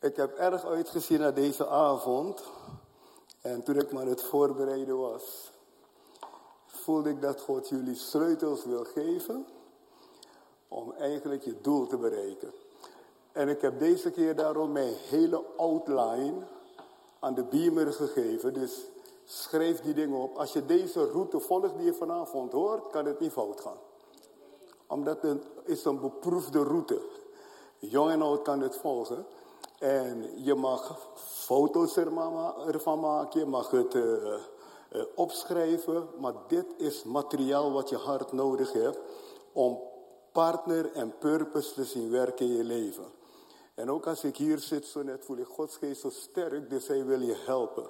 Ik heb erg uitgezien naar deze avond. En toen ik me aan het voorbereiden was, voelde ik dat God jullie sleutels wil geven om eigenlijk je doel te bereiken. En ik heb deze keer daarom mijn hele outline aan de beamer gegeven. Dus schrijf die dingen op. Als je deze route volgt die je vanavond hoort, kan het niet fout gaan. Omdat het is een beproefde route. Jong en oud kan het volgen. En je mag foto's ervan maken, je mag het uh, uh, opschrijven. Maar dit is materiaal wat je hard nodig hebt om partner en purpose te zien werken in je leven. En ook als ik hier zit zo net voel ik Gods geest zo sterk, dus hij wil je helpen.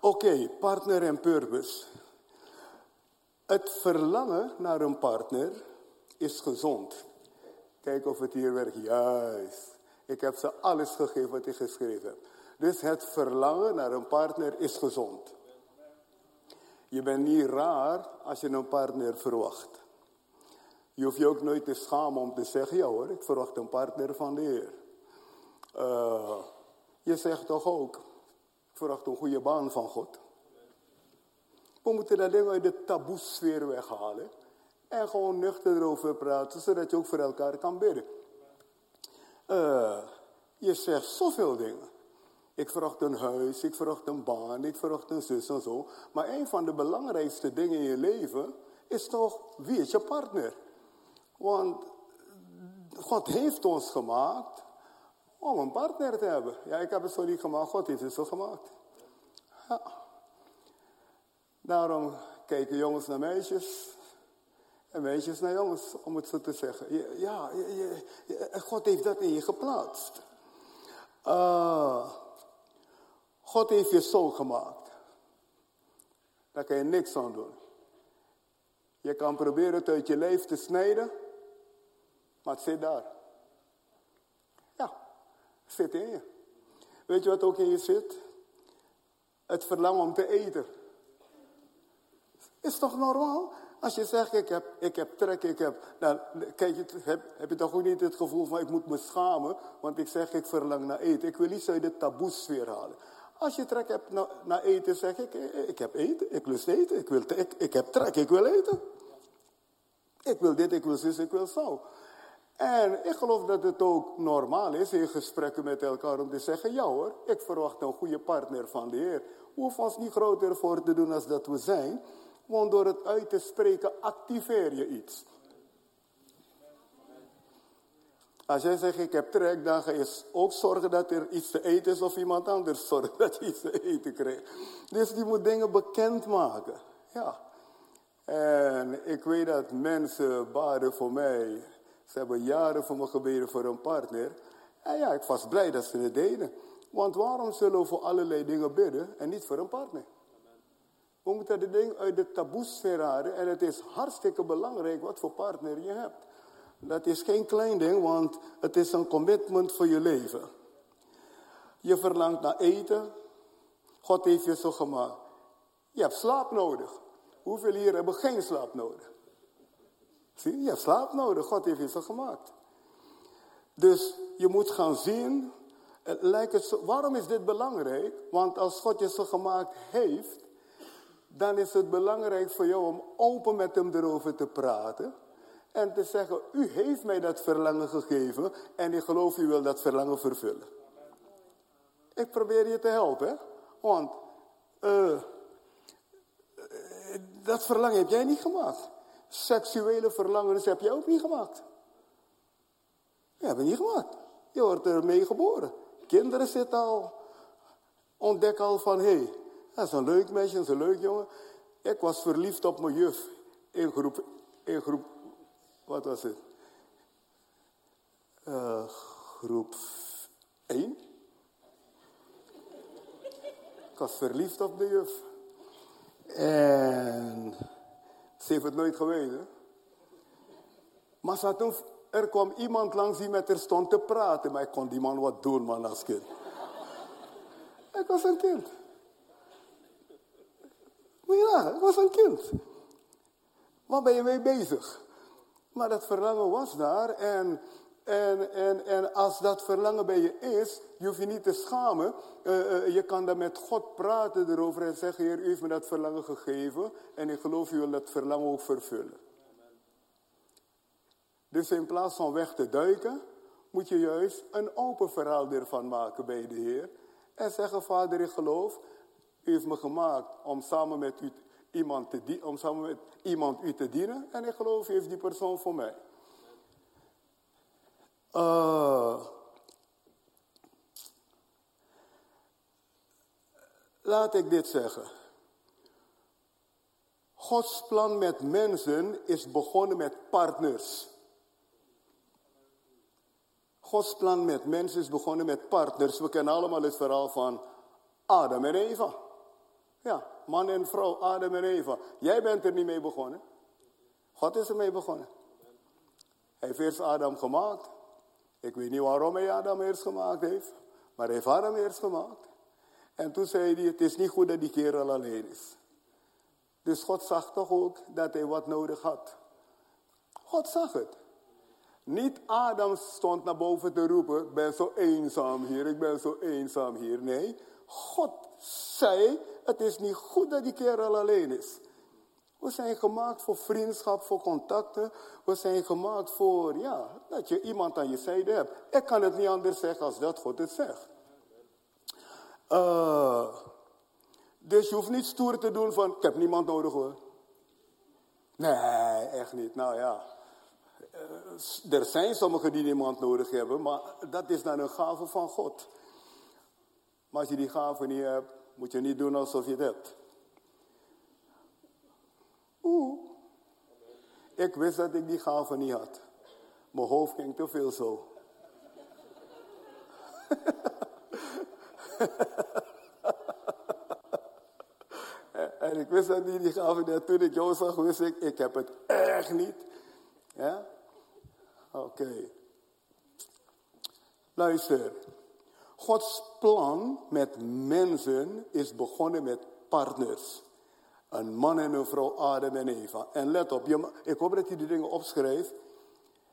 Oké, partner en purpose. Het verlangen naar een partner is gezond. Kijk of het hier werkt. Juist. Ik heb ze alles gegeven wat ik geschreven heb. Dus het verlangen naar een partner is gezond. Je bent niet raar als je een partner verwacht. Je hoeft je ook nooit te schamen om te zeggen, ja hoor, ik verwacht een partner van de Heer. Uh, je zegt toch ook, ik verwacht een goede baan van God. We moeten dat ding uit de taboesfeer weghalen. En gewoon nuchter erover praten, zodat je ook voor elkaar kan bidden. Uh, je zegt zoveel dingen. Ik verwacht een huis, ik verwacht een baan, ik verwacht een zus en zo. Maar een van de belangrijkste dingen in je leven is toch, wie is je partner? Want God heeft ons gemaakt om een partner te hebben. Ja, ik heb het zo niet gemaakt, God heeft het zo gemaakt. Ja. Daarom kijken jongens naar meisjes en meisjes naar jongens, om het zo te zeggen. Ja, God heeft dat in je geplaatst. Uh, God heeft je zo gemaakt. Daar kan je niks aan doen. Je kan proberen het uit je leven te snijden. Maar het zit daar. Ja, het zit in je. Weet je wat ook in je zit? Het verlangen om te eten. Is toch normaal? Als je zegt, ik heb, ik heb trek, ik heb... Dan kijk, heb, heb je toch ook niet het gevoel van, ik moet me schamen, want ik zeg, ik verlang naar eten. Ik wil iets uit de taboesfeer halen. Als je trek hebt naar, naar eten, zeg ik, ik heb eten, ik lust eten, ik, wil, ik, ik heb trek, ik wil eten. Ik wil dit, ik wil zus, ik wil zo. En ik geloof dat het ook normaal is in gesprekken met elkaar om te zeggen, ja hoor, ik verwacht een goede partner van de Heer. We hoeven ons niet groter voor te doen als dat we zijn. Want door het uit te spreken activeer je iets. Als jij zegt ik heb trek, dan ga je ook zorgen dat er iets te eten is of iemand anders zorgt dat je iets te eten krijgt. Dus die moet dingen bekendmaken. Ja. En ik weet dat mensen baden voor mij. Ze hebben jaren voor me gebeden voor een partner. En ja, ik was blij dat ze het deden. Want waarom zullen we voor allerlei dingen bidden en niet voor een partner? We moeten de ding uit de taboesfeer halen. En het is hartstikke belangrijk wat voor partner je hebt. Dat is geen klein ding, want het is een commitment voor je leven. Je verlangt naar eten. God heeft je zo gemaakt. Je hebt slaap nodig. Hoeveel hier hebben geen slaap nodig? Zie, je hebt slaap nodig. God heeft je zo gemaakt. Dus je moet gaan zien. Lijkt het zo, waarom is dit belangrijk? Want als God je zo gemaakt heeft, dan is het belangrijk voor jou om open met hem erover te praten. En te zeggen, u heeft mij dat verlangen gegeven en ik geloof u wil dat verlangen vervullen. Ik probeer je te helpen, want uh, dat verlangen heb jij niet gemaakt. Seksuele verlangens heb jij ook niet gemaakt. Je hebt het niet gemaakt. Je wordt ermee geboren. Kinderen zitten al, ontdek al van, hé, hey, dat is een leuk meisje, dat is een leuk jongen. Ik was verliefd op mijn juf in groep, in groep, wat was het? Uh, groep 1. Ik was verliefd op de juf. En ze heeft het nooit geweten. Maar ze toen, er kwam iemand langs die met haar stond te praten. Maar ik kon die man wat doen, man, als kind. ik was een kind. Ja, ik was een kind. Waar ben je mee bezig? Maar dat verlangen was daar en En, en, en als dat verlangen bij je is, je je niet te schamen. Uh, uh, je kan dan met God praten erover en zeggen, Heer, u heeft me dat verlangen gegeven. En ik geloof, u wil dat verlangen ook vervullen. Dus in plaats van weg te duiken, moet je juist een open verhaal ervan maken bij de Heer. En zeggen, Vader, ik geloof, u heeft me gemaakt om samen met u iemand, te, om samen met iemand u te dienen. En ik geloof, u heeft die persoon voor mij. Uh, laat ik dit zeggen. Gods plan met mensen is begonnen met partners. Gods plan met mensen is begonnen met partners. We kennen allemaal het verhaal van Adam en Eva. Ja, man en vrouw, Adam en Eva. Jij bent er niet mee begonnen. God is er mee begonnen. Hij heeft eerst Adam gemaakt. Ik weet niet waarom hij Adam eerst gemaakt heeft. Maar hij heeft Adam eerst gemaakt. En toen zei hij, het is niet goed dat die kerel alleen is. Dus God zag toch ook dat hij wat nodig had. God zag het. Niet Adam stond naar boven te roepen, ik ben zo eenzaam hier, ik ben zo eenzaam hier. Nee, God zei, het is niet goed dat die kerel alleen is. We zijn gemaakt voor vriendschap, voor contacten. We zijn gemaakt voor, ja, dat je iemand aan je zijde hebt. Ik kan het niet anders zeggen als dat God het zegt. Uh, dus je hoeft niet stoer te doen van, ik heb niemand nodig hoor. Nee, echt niet. Nou ja, uh, er zijn sommigen die niemand nodig hebben, maar dat is dan een gave van God. Maar als je die gave niet hebt, moet je niet doen alsof je hebt. Oeh. Ik wist dat ik die gave niet had. Mijn hoofd ging te veel zo. en ik wist dat niet die gave niet Toen ik jou zag, wist ik, ik heb het echt niet. Ja? Oké. Luister. Gods plan met mensen is begonnen met partners. Een man en een vrouw, Adam en Eva. En let op, ik hoop dat je die dingen opschrijft.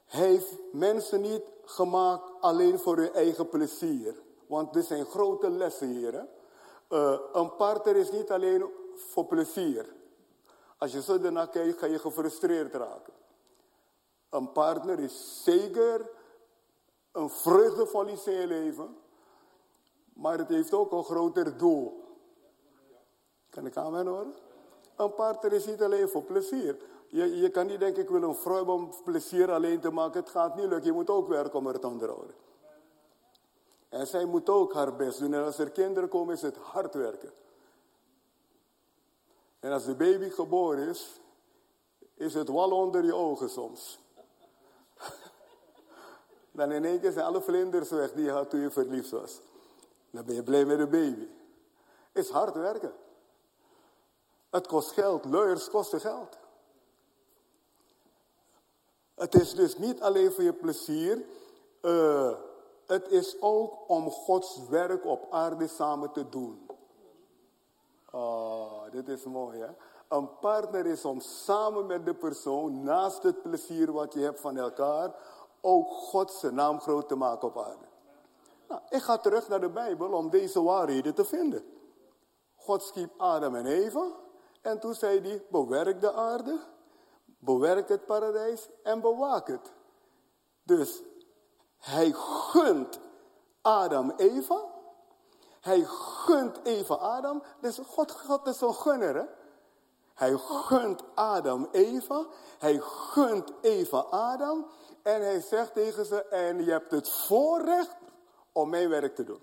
Heeft mensen niet gemaakt alleen voor hun eigen plezier. Want dit zijn grote lessen hier. Uh, een partner is niet alleen voor plezier. Als je zo ernaar kijkt, ga je gefrustreerd raken. Een partner is zeker een vreugdevol iets in je leven. Maar het heeft ook een groter doel. Kan ik aan horen? Een partner is niet alleen voor plezier. Je, je kan niet denken, ik wil een vrouw om plezier alleen te maken. Het gaat niet lukken. Je moet ook werken om het te onderhouden. En zij moet ook haar best doen. En als er kinderen komen, is het hard werken. En als de baby geboren is, is het wal onder je ogen soms. Dan in één keer zijn alle vlinders weg die je had toen je verliefd was. Dan ben je blij met de baby. Is hard werken. Het kost geld. Luiers kosten geld. Het is dus niet alleen voor je plezier. Uh, het is ook om Gods werk op aarde samen te doen. Oh, dit is mooi hè. Een partner is om samen met de persoon, naast het plezier wat je hebt van elkaar, ook Gods naam groot te maken op aarde. Nou, ik ga terug naar de Bijbel om deze waarheden te vinden. God schiep Adam en Eva. En toen zei hij, bewerk de aarde, bewerk het paradijs en bewaak het. Dus hij gunt Adam Eva. Hij gunt Eva Adam. Dus God, God is een gunner, hè? Hij gunt Adam Eva. Hij gunt Eva Adam. En hij zegt tegen ze, en je hebt het voorrecht om mijn werk te doen.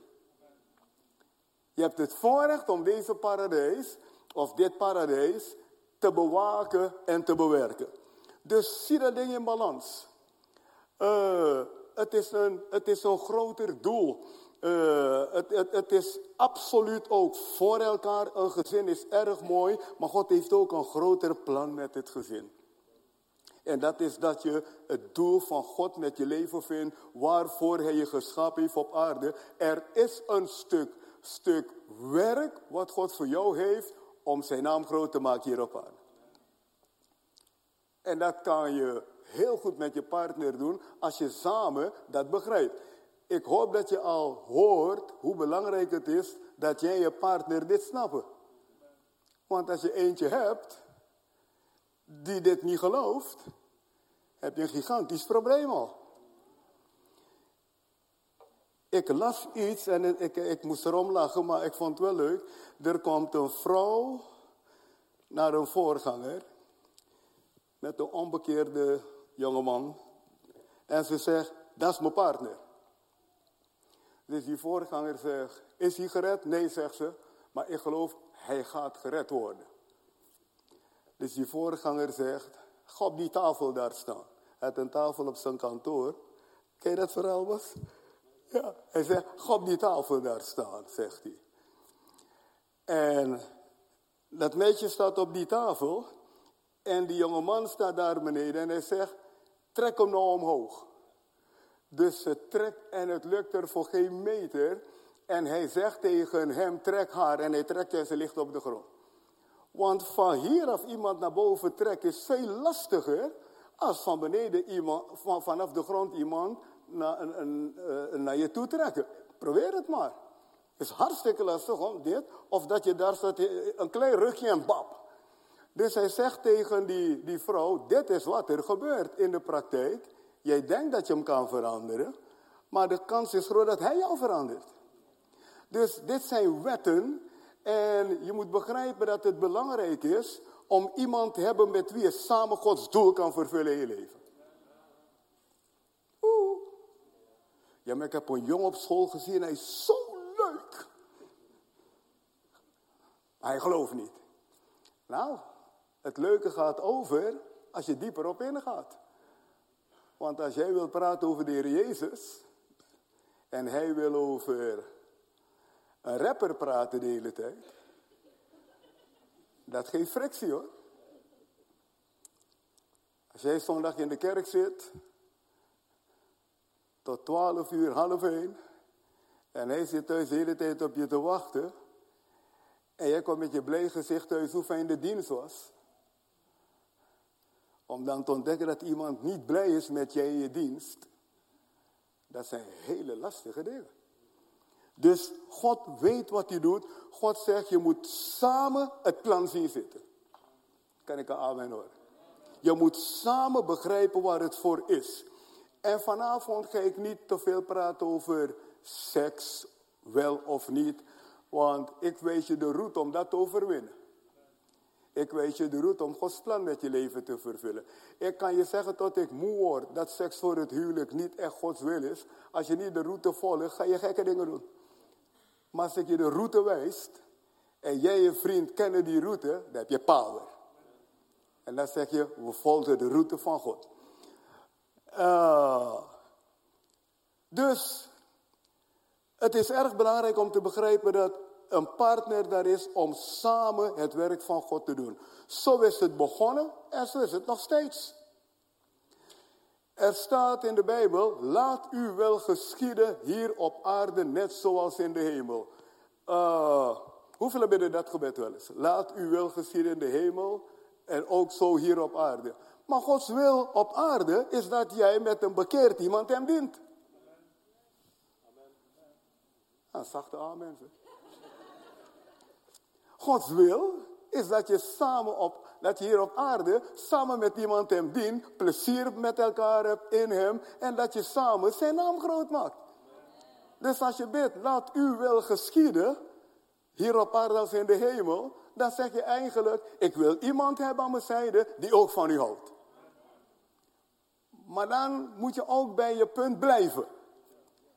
Je hebt het voorrecht om deze paradijs of dit paradijs te bewaken en te bewerken. Dus zie dat ding in balans. Uh, het, is een, het is een groter doel. Uh, het, het, het is absoluut ook voor elkaar. Een gezin is erg mooi, maar God heeft ook een groter plan met het gezin. En dat is dat je het doel van God met je leven vindt, waarvoor Hij je geschapen heeft op aarde. Er is een stuk, stuk werk wat God voor jou heeft om zijn naam groot te maken hier op aarde. En dat kan je heel goed met je partner doen als je samen dat begrijpt. Ik hoop dat je al hoort hoe belangrijk het is dat jij je partner dit snappen. Want als je eentje hebt die dit niet gelooft, heb je een gigantisch probleem al. Ik las iets en ik, ik moest erom lachen, maar ik vond het wel leuk. Er komt een vrouw naar een voorganger met een onbekeerde jongeman. En ze zegt, dat is mijn partner. Dus die voorganger zegt, is hij gered? Nee, zegt ze. Maar ik geloof, hij gaat gered worden. Dus die voorganger zegt, ga op die tafel daar staan. Hij had een tafel op zijn kantoor. Ken je dat verhaal was? Ja, hij zegt, ga op die tafel daar staan, zegt hij. En dat meisje staat op die tafel. En die jonge man staat daar beneden en hij zegt, trek hem nou omhoog. Dus ze trekt en het lukt er voor geen meter. En hij zegt tegen hem, trek haar. En hij trekt en ze ligt op de grond. Want van hier af iemand naar boven trekken is veel lastiger als van beneden iemand, van, vanaf de grond iemand naar, een, naar je toe trekken. Probeer het maar. Het is hartstikke lastig om dit. Of dat je daar staat, een klein rugje en bab. Dus hij zegt tegen die, die vrouw, dit is wat er gebeurt in de praktijk. Jij denkt dat je hem kan veranderen, maar de kans is groot dat hij jou verandert. Dus dit zijn wetten en je moet begrijpen dat het belangrijk is om iemand te hebben met wie je samen Gods doel kan vervullen in je leven. Oeh. Ja, maar ik heb een jongen op school gezien, hij is zo leuk. hij gelooft niet. Nou, het leuke gaat over als je dieper op ingaat. Want als jij wil praten over de Heer Jezus en hij wil over een rapper praten de hele tijd, dat geeft frictie hoor. Als jij zondag in de kerk zit, tot twaalf uur, half één, en hij zit thuis de hele tijd op je te wachten, en jij komt met je blij gezicht thuis hoe fijn de dienst was, om dan te ontdekken dat iemand niet blij is met jij je dienst. Dat zijn hele lastige dingen. Dus God weet wat hij doet. God zegt, je moet samen het plan zien zitten. Kan ik een amen horen? Je moet samen begrijpen waar het voor is. En vanavond ga ik niet te veel praten over seks, wel of niet. Want ik weet je de route om dat te overwinnen. Ik weet je de route om Gods plan met je leven te vervullen. Ik kan je zeggen tot ik moe word dat seks voor het huwelijk niet echt Gods wil is. Als je niet de route volgt, ga je gekke dingen doen. Maar als ik je de route wijst en jij en je vriend kennen die route, dan heb je power. En dan zeg je, we volgen de route van God. Uh, dus, het is erg belangrijk om te begrijpen dat een partner daar is om samen het werk van God te doen. Zo is het begonnen en zo is het nog steeds. Er staat in de Bijbel, laat u wel geschieden hier op aarde net zoals in de hemel. Uh, hoeveel bidden dat gebed wel eens? Laat u wel geschieden in de hemel en ook zo hier op aarde. Maar Gods wil op aarde is dat jij met een bekeerd iemand hem dient. Amen. Ah, zachte amen. Gods wil is dat je samen op, dat je hier op aarde samen met iemand hem dient, plezier met elkaar hebt in hem en dat je samen zijn naam groot maakt. Dus als je bidt, laat u wel geschieden, hier op aarde als in de hemel, dan zeg je eigenlijk, ik wil iemand hebben aan mijn zijde die ook van u houdt. Maar dan moet je ook bij je punt blijven.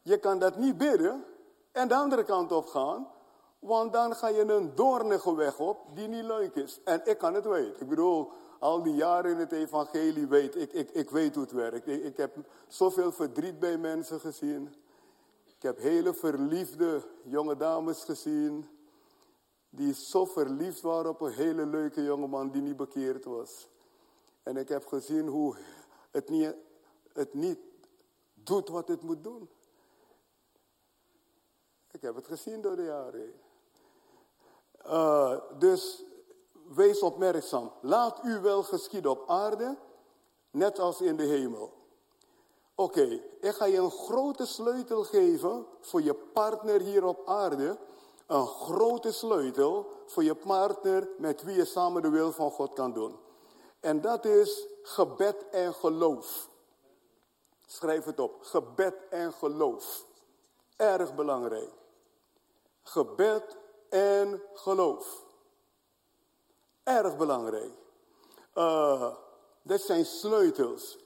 Je kan dat niet bidden en de andere kant op gaan, want dan ga je een doornige weg op die niet leuk is. En ik kan het weten. Ik bedoel, al die jaren in het evangelie weet ik, ik, ik weet hoe het werkt. Ik, ik heb zoveel verdriet bij mensen gezien. Ik heb hele verliefde jonge dames gezien. Die zo verliefd waren op een hele leuke jongeman die niet bekeerd was. En ik heb gezien hoe het niet, het niet doet wat het moet doen. Ik heb het gezien door de jaren uh, dus wees opmerkzaam. Laat u wel geschieden op aarde net als in de hemel. Oké, ik ga je een grote sleutel geven voor je partner hier op aarde. Een grote sleutel voor je partner met wie je samen de wil van God kan doen. En dat is gebed en geloof. Schrijf het op. Gebed en geloof. Erg belangrijk. Gebed en geloof. Erg belangrijk. Uh, dit zijn sleutels.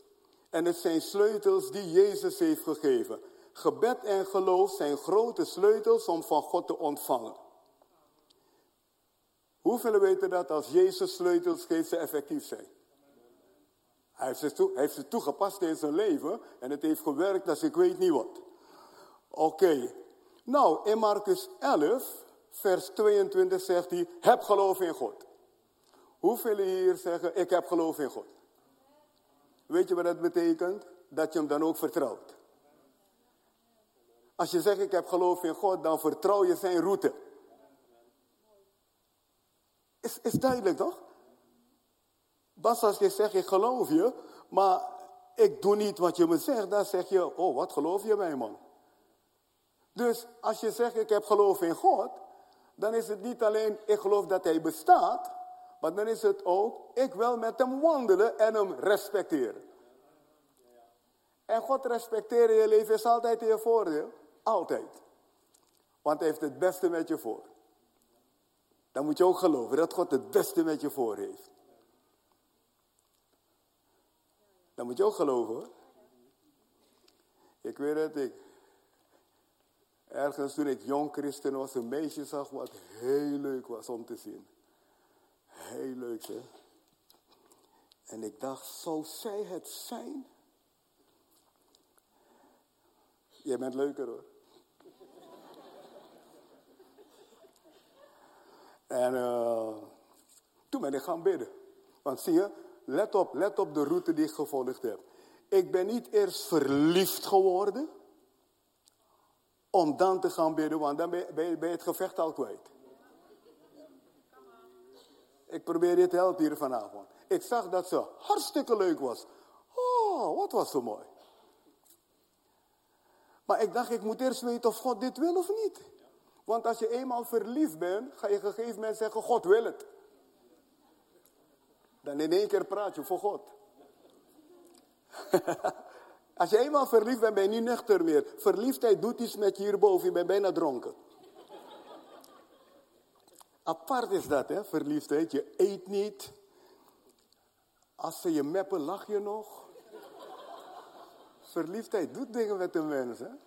En het zijn sleutels die Jezus heeft gegeven. Gebed en geloof zijn grote sleutels om van God te ontvangen. Hoeveel weten dat als Jezus sleutels geeft, ze effectief zijn? Hij heeft, ze toe, hij heeft ze toegepast in zijn leven en het heeft gewerkt als ik weet niet wat. Oké. Nou, in Marcus 11, vers 22 zegt hij, heb geloof in God. Hoeveel hier zeggen, ik heb geloof in God? Weet je wat dat betekent? Dat je hem dan ook vertrouwt. Als je zegt, ik heb geloof in God, dan vertrouw je zijn route. Is, is duidelijk toch? Bas, als je zegt, ik geloof je, maar ik doe niet wat je me zegt, dan zeg je, oh, wat geloof je mij, man? Dus als je zegt, ik heb geloof in God, dan is het niet alleen, ik geloof dat hij bestaat, maar dan is het ook, ik wil met hem wandelen en hem respecteren. En God respecteren je leven is altijd in je voordeel. Altijd. Want hij heeft het beste met je voor. Dan moet je ook geloven dat God het beste met je voor heeft. Dan moet je ook geloven hoor. Ik weet dat ik ergens toen ik jong christen was een meisje zag wat heel leuk was om te zien. Heel leuk hè. En ik dacht, zou zij het zijn? Jij bent leuker hoor. En uh, toen ben ik gaan bidden. Want zie je, let op, let op de route die ik gevolgd heb. Ik ben niet eerst verliefd geworden. Om dan te gaan bidden, want dan ben je, ben het gevecht al kwijt. Ik probeer je te helpen hier vanavond. Ik zag dat ze hartstikke leuk was. Oh, wat was zo mooi. Maar ik dacht, ik moet eerst weten of God dit wil of niet. Want als je eenmaal verliefd bent, ga je op gegeven moment zeggen, God wil het. Dan in één keer praat je voor God. als je eenmaal verliefd bent, ben je niet nuchter meer. Verliefdheid doet iets met je hierboven, je bent bijna dronken. Apart is dat, hè, verliefdheid. Je eet niet. Als ze je meppen, lach je nog. Verliefdheid doet dingen met de mensen.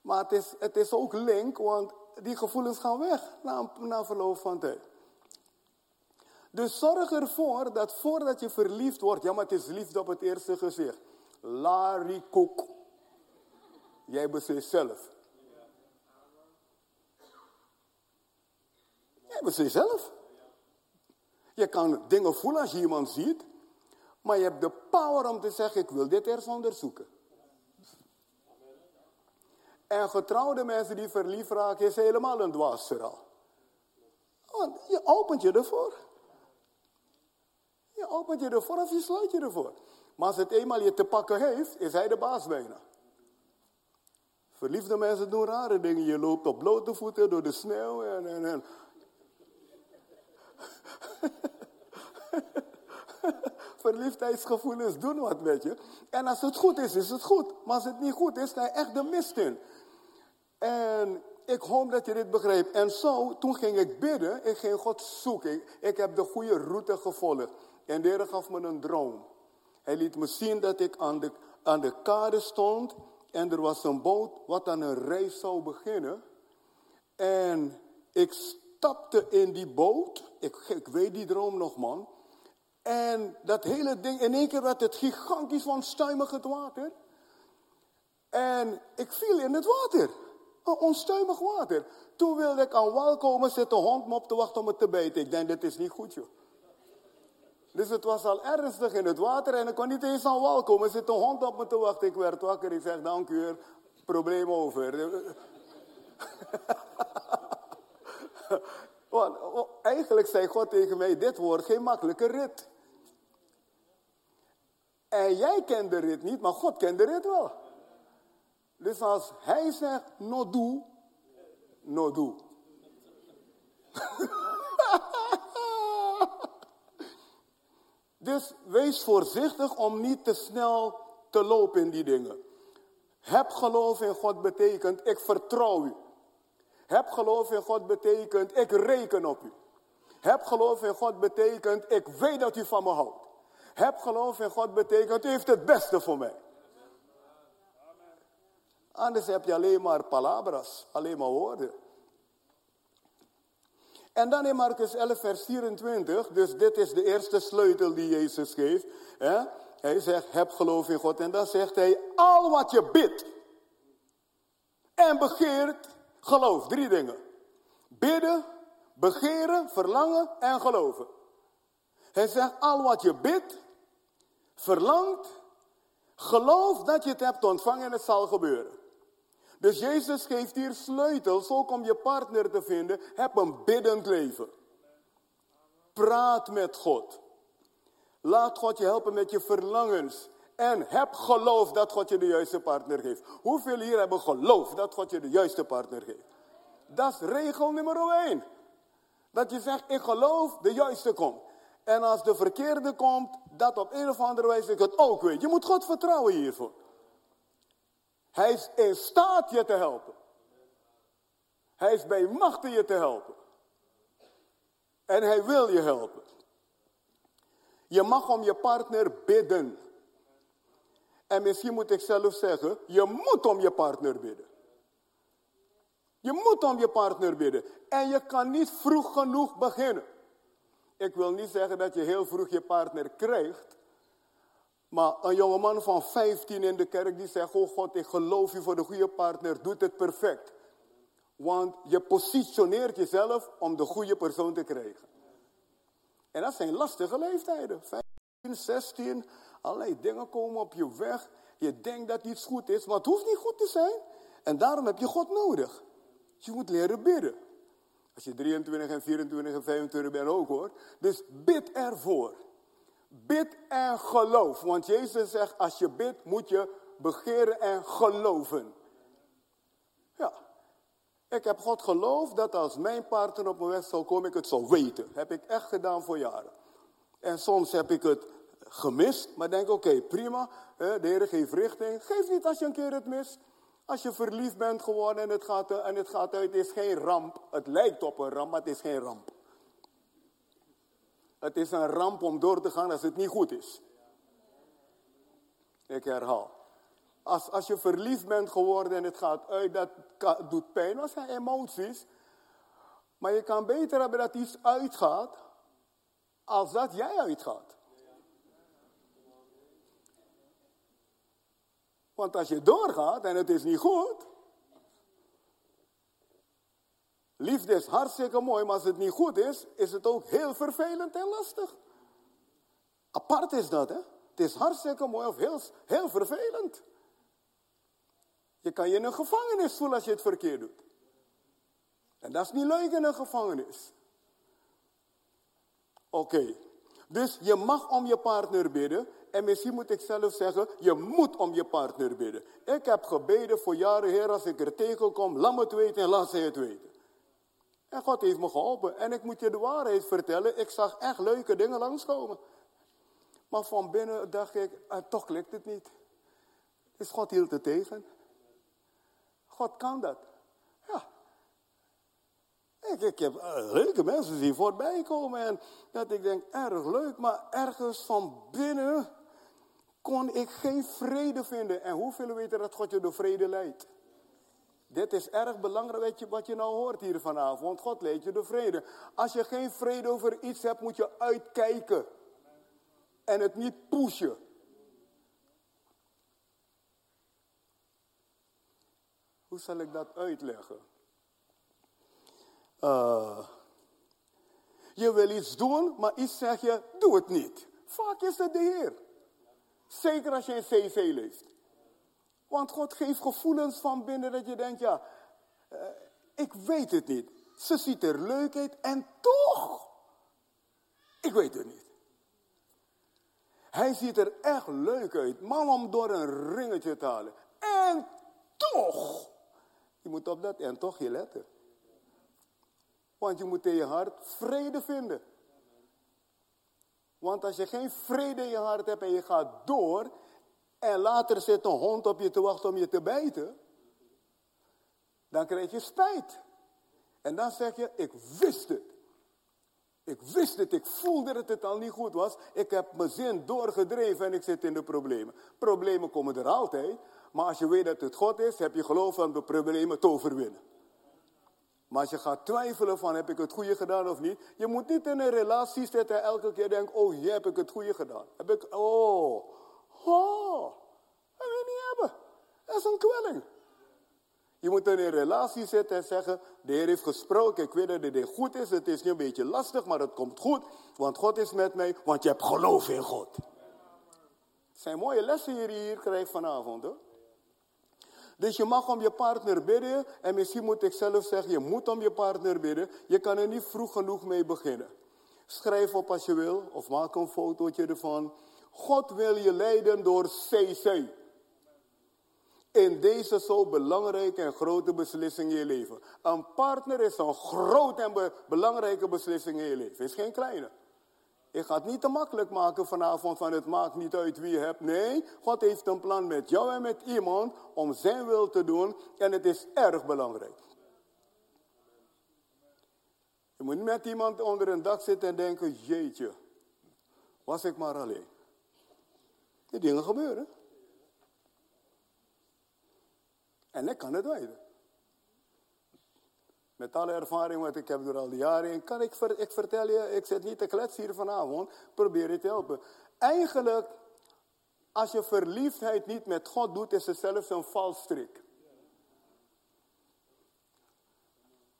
Maar het is, het is ook link, want die gevoelens gaan weg na, na verloop van tijd. Dus zorg ervoor dat voordat je verliefd wordt, ja maar het is liefde op het eerste gezicht. Larry. Jij beslist zelf. Jij beslist zelf. Je kan dingen voelen als je iemand ziet. Maar je hebt de power om te zeggen, ik wil dit eerst onderzoeken. En getrouwde mensen die verliefd raken, is helemaal een dwaasverhaal. Want je opent je ervoor. Je opent je ervoor of je sluit je ervoor. Maar als het eenmaal je te pakken heeft, is hij de baas bijna. Verliefde mensen doen rare dingen. Je loopt op blote voeten door de sneeuw en... en, en. verliefdheidsgevoelens doen wat met je. En als het goed is, is het goed. Maar als het niet goed is, ga je echt de mist in. En ik hoop dat je dit begrijpt. En zo, toen ging ik bidden, ik ging God zoeken. Ik, heb de goede route gevolgd. En de gaf me een droom. Hij liet me zien dat ik aan de, aan de kade stond. En er was een boot wat aan een reis zou beginnen. En ik stapte in die boot. Ik, ik weet die droom nog, man. En dat hele ding, in één keer werd het gigantisch van stuimig het water. En ik viel in het water. Een onstuimig water. Toen wilde ik aan wal komen, zit de hond me op te wachten om het te bijten. Ik denk, dit is niet goed, joh. Dus het was al ernstig in het water en ik kon niet eens aan wal komen. Zit de hond op me te wachten. Ik werd wakker. Ik zeg, dank u, probleem over. Want eigenlijk zei God tegen mij, dit wordt geen makkelijke rit. En jij kent de rit niet, maar God kent de rit wel. Dus als hij zegt, no doe, no doe. dus wees voorzichtig om niet te snel te lopen in die dingen. Heb geloof in God betekent, ik vertrouw u. Heb geloof in God betekent, ik reken op u. Heb geloof in God betekent, ik weet dat u van me houdt. Heb geloof in God betekent, u heeft het beste voor mij. Anders heb je alleen maar palabras, alleen maar woorden. En dan in Marcus 11, vers 24, dus dit is de eerste sleutel die Jezus geeft. Hè? Hij zegt, heb geloof in God. En dan zegt hij, al wat je bidt en begeert, geloof. Drie dingen. Bidden, begeren, verlangen en geloven. Hij zegt, al wat je bidt, verlangt, geloof dat je het hebt ontvangen en het zal gebeuren. Dus Jezus geeft hier sleutels ook om je partner te vinden. Heb een biddend leven. Praat met God. Laat God je helpen met je verlangens. En heb geloof dat God je de juiste partner geeft. Hoeveel hier hebben geloof dat God je de juiste partner geeft? Dat is regel nummer 1. Dat je zegt, ik geloof de juiste komt. En als de verkeerde komt, dat op een of andere wijze ik het ook weet. Je moet God vertrouwen hiervoor. Hij is in staat je te helpen. Hij is bij machten je te helpen. En hij wil je helpen. Je mag om je partner bidden. En misschien moet ik zelf zeggen, je moet om je partner bidden. Je moet om je partner bidden. En je kan niet vroeg genoeg beginnen. Ik wil niet zeggen dat je heel vroeg je partner krijgt. Maar een jongeman van 15 in de kerk die zegt, oh God, ik geloof je voor de goede partner, doet het perfect. Want je positioneert jezelf om de goede persoon te krijgen. En dat zijn lastige leeftijden. 15, 16, allerlei dingen komen op je weg. Je denkt dat iets goed is, maar het hoeft niet goed te zijn. En daarom heb je God nodig. Je moet leren bidden. Als je 23 en 24 en 25 bent ook hoor. Dus bid ervoor. Bid en geloof. Want Jezus zegt, als je bidt, moet je begeren en geloven. Ja. Ik heb God geloofd dat als mijn partner op mijn weg zal komen, ik het zal weten. Heb ik echt gedaan voor jaren. En soms heb ik het gemist, maar denk oké, prima. De Heer geeft richting. Geef niet als je een keer het mist. Als je verliefd bent geworden en het gaat, en het gaat uit, het is geen ramp. Het lijkt op een ramp, maar het is geen ramp. Het is een ramp om door te gaan als het niet goed is. Ik herhaal. Als, als je verliefd bent geworden en het gaat uit, dat doet pijn. Dat zijn emoties. Maar je kan beter hebben dat iets uitgaat, als dat jij uitgaat. Want als je doorgaat en het is niet goed. Liefde is hartstikke mooi, maar als het niet goed is, is het ook heel vervelend en lastig. Apart is dat, hè? Het is hartstikke mooi of heel, heel vervelend. Je kan je in een gevangenis voelen als je het verkeerd doet. En dat is niet leuk in een gevangenis. Oké, dus je mag om je partner bidden. En misschien moet ik zelf zeggen, je moet om je partner bidden. Ik heb gebeden voor jaren, Heer, als ik er tegenkom, laat me het weten en laat ze het weten. En God heeft me geholpen. En ik moet je de waarheid vertellen, ik zag echt leuke dingen langskomen. Maar van binnen dacht ik, ah, toch klikt het niet. Dus God hield het tegen. God kan dat. Ja. Ik, ik heb uh, leuke mensen zien voorbij komen en dat ik denk, erg leuk, maar ergens van binnen kon ik geen vrede vinden. En hoeveel weten dat God je door vrede leidt? Dit is erg belangrijk wat je nou hoort hier vanavond. God leidt je door vrede. Als je geen vrede over iets hebt, moet je uitkijken. En het niet pushen. Hoe zal ik dat uitleggen? Uh, je wil iets doen, maar iets zeg je, doe het niet. Vaak is het de Heer. Zeker als je een CC leest. Want God geeft gevoelens van binnen dat je denkt, ja, uh, ik weet het niet. Ze ziet er leuk uit en toch, ik weet het niet. Hij ziet er echt leuk uit. Man om door een ringetje te halen. En toch. Je moet op dat en toch je letten. Want je moet in je hart vrede vinden. Want als je geen vrede in je hart hebt en je gaat door. En later zit een hond op je te wachten om je te bijten. Dan krijg je spijt. En dan zeg je, ik wist het. Ik wist het, ik voelde dat het al niet goed was. Ik heb mijn zin doorgedreven en ik zit in de problemen. Problemen komen er altijd. Maar als je weet dat het God is, heb je geloof om de problemen te overwinnen. Maar als je gaat twijfelen van heb ik het goede gedaan of niet. Je moet niet in een relatie zitten en elke keer denken, oh je heb ik het goede gedaan. Heb ik, oh, oh, dat wil je niet hebben. Dat is een kwelling. Je moet in een relatie zitten en zeggen, de Heer heeft gesproken, ik weet dat dit goed is, het is nu een beetje lastig, maar het komt goed, want God is met mij, want je hebt geloof in God. Het zijn mooie lessen die je hier krijgt vanavond hoor. Dus je mag om je partner bidden. En misschien moet ik zelf zeggen, je moet om je partner bidden. Je kan er niet vroeg genoeg mee beginnen. Schrijf op als je wil, of maak een fotootje ervan. God wil je leiden door CC in deze zo belangrijke en grote beslissing in je leven. Een partner is een grote en belangrijke beslissing in je leven. is geen kleine. Ik ga het niet te makkelijk maken vanavond van het maakt niet uit wie je hebt. Nee, God heeft een plan met jou en met iemand om zijn wil te doen en het is erg belangrijk. Je moet niet met iemand onder een dak zitten en denken, jeetje, was ik maar alleen. Die dingen gebeuren. En ik kan het weten. Met alle ervaring wat ik heb door al die jaren kan ik, ik vertel je, ik zit niet te kletsen hier vanavond, probeer je te helpen. Eigenlijk, als je verliefdheid niet met God doet, is het zelfs een valstrik.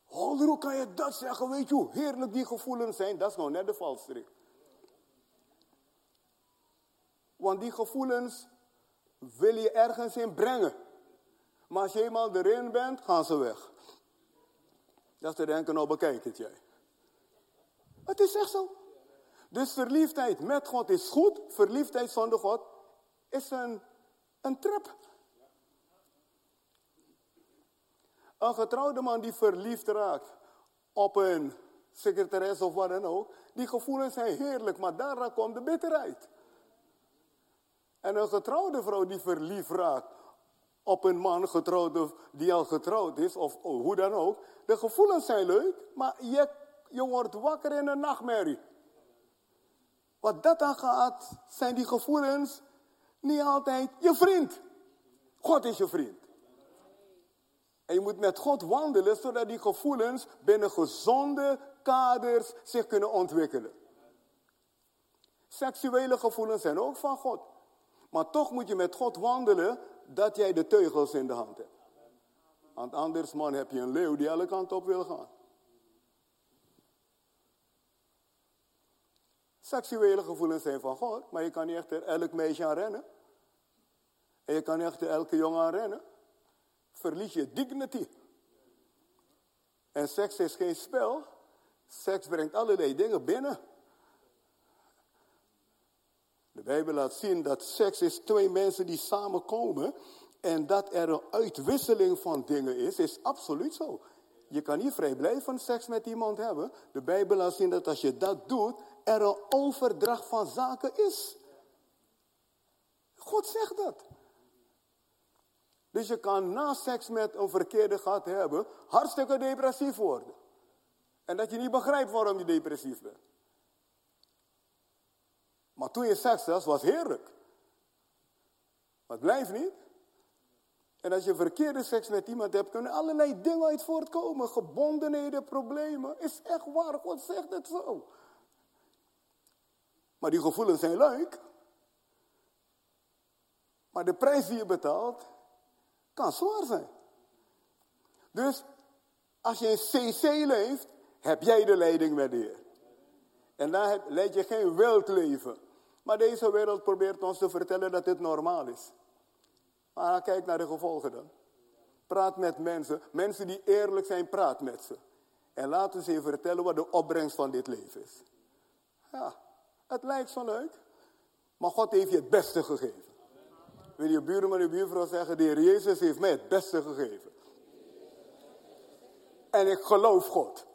Holder, hoe kan je dat zeggen? Weet je hoe heerlijk die gevoelens zijn? Dat is nou net de valstrik. Want die gevoelens wil je ergens in brengen. Maar als je eenmaal erin bent, gaan ze weg. Dat te denken, nou bekijk het jij. Het is echt zo. Dus verliefdheid met God is goed. Verliefdheid zonder God is een, een trap. Een getrouwde man die verliefd raakt op een secretaris of wat dan ook. Die gevoelens zijn heerlijk, maar daar komt de bitterheid. En een getrouwde vrouw die verliefd raakt op een man getrouwd die al getrouwd is, of hoe dan ook. De gevoelens zijn leuk, maar je, je wordt wakker in een nachtmerrie. Wat dat dan gaat, zijn die gevoelens niet altijd je vriend. God is je vriend. En je moet met God wandelen, zodat die gevoelens binnen gezonde kaders zich kunnen ontwikkelen. Seksuele gevoelens zijn ook van God. Maar toch moet je met God wandelen dat jij de teugels in de hand hebt. Want anders man heb je een leeuw die alle kanten op wil gaan. Seksuele gevoelens zijn van God, maar je kan niet echt elk meisje aan rennen. En je kan niet elke jongen aan rennen. Verlies je dignity. En seks is geen spel. Seks brengt allerlei dingen binnen. De Bijbel laat zien dat seks is twee mensen die samenkomen en dat er een uitwisseling van dingen is, is absoluut zo. Je kan niet vrijblijvend seks met iemand hebben. De Bijbel laat zien dat als je dat doet, er een overdracht van zaken is. God zegt dat. Dus je kan na seks met een verkeerde gat hebben, hartstikke depressief worden. En dat je niet begrijpt waarom je depressief bent. Maar toen je seks was, was heerlijk. Maar het blijft niet. En als je verkeerde seks met iemand hebt, kunnen allerlei dingen uit voortkomen. Gebondenheden, problemen. Is echt waar, God zegt het zo. Maar die gevoelens zijn leuk. Maar de prijs die je betaalt, kan zwaar zijn. Dus als je in CC leeft, heb jij de leiding met de Heer. En dan leid je geen wild leven. Maar deze wereld probeert ons te vertellen dat dit normaal is. Maar kijk naar de gevolgen dan. Praat met mensen. Mensen die eerlijk zijn, praat met ze. En laten ze je vertellen wat de opbrengst van dit leven is. Ja, het lijkt zo leuk. Maar God heeft je het beste gegeven. Wil je buurman en buurvrouw zeggen, de Heer Jezus heeft mij het beste gegeven. En ik geloof God.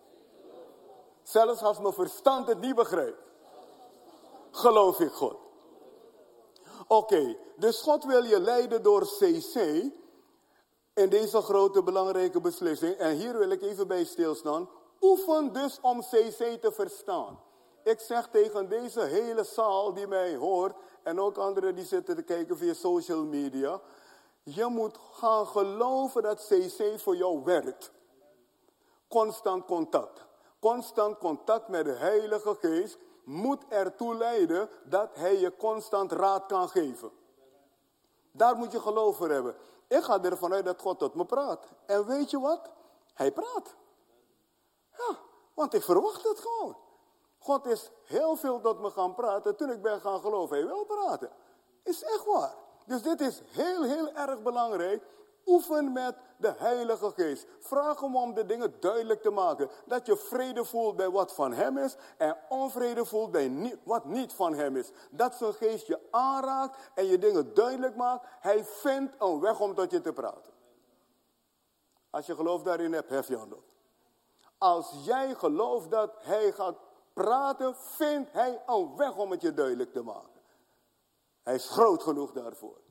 Zelfs als mijn verstand het niet begrijpt. Geloof ik God. Oké, dus God wil je leiden door CC in deze grote belangrijke beslissing. En hier wil ik even bij stilstaan. Oefen dus om CC te verstaan. Ik zeg tegen deze hele zaal die mij hoort en ook anderen die zitten te kijken via social media. Je moet gaan geloven dat CC voor jou werkt. Constant contact. Constant contact met de Heilige Geest moet ertoe leiden dat Hij je constant raad kan geven. Daar moet je geloof voor hebben. Ik ga ervan uit dat God tot me praat. En weet je wat? Hij praat. Ja, want ik verwacht het gewoon. God is heel veel tot me gaan praten. Toen ik ben gaan geloven, hij wil praten. Is echt waar. Dus dit is heel, heel erg belangrijk. Oefen met de Heilige Geest. Vraag hem om de dingen duidelijk te maken. Dat je vrede voelt bij wat van Hem is en onvrede voelt bij wat niet van Hem is. Dat zijn geest je aanraakt en je dingen duidelijk maakt. Hij vindt een weg om tot je te praten. Als je geloof daarin hebt, hef je hand op. Als jij gelooft dat Hij gaat praten, vindt Hij een weg om het je duidelijk te maken. Hij is groot genoeg daarvoor.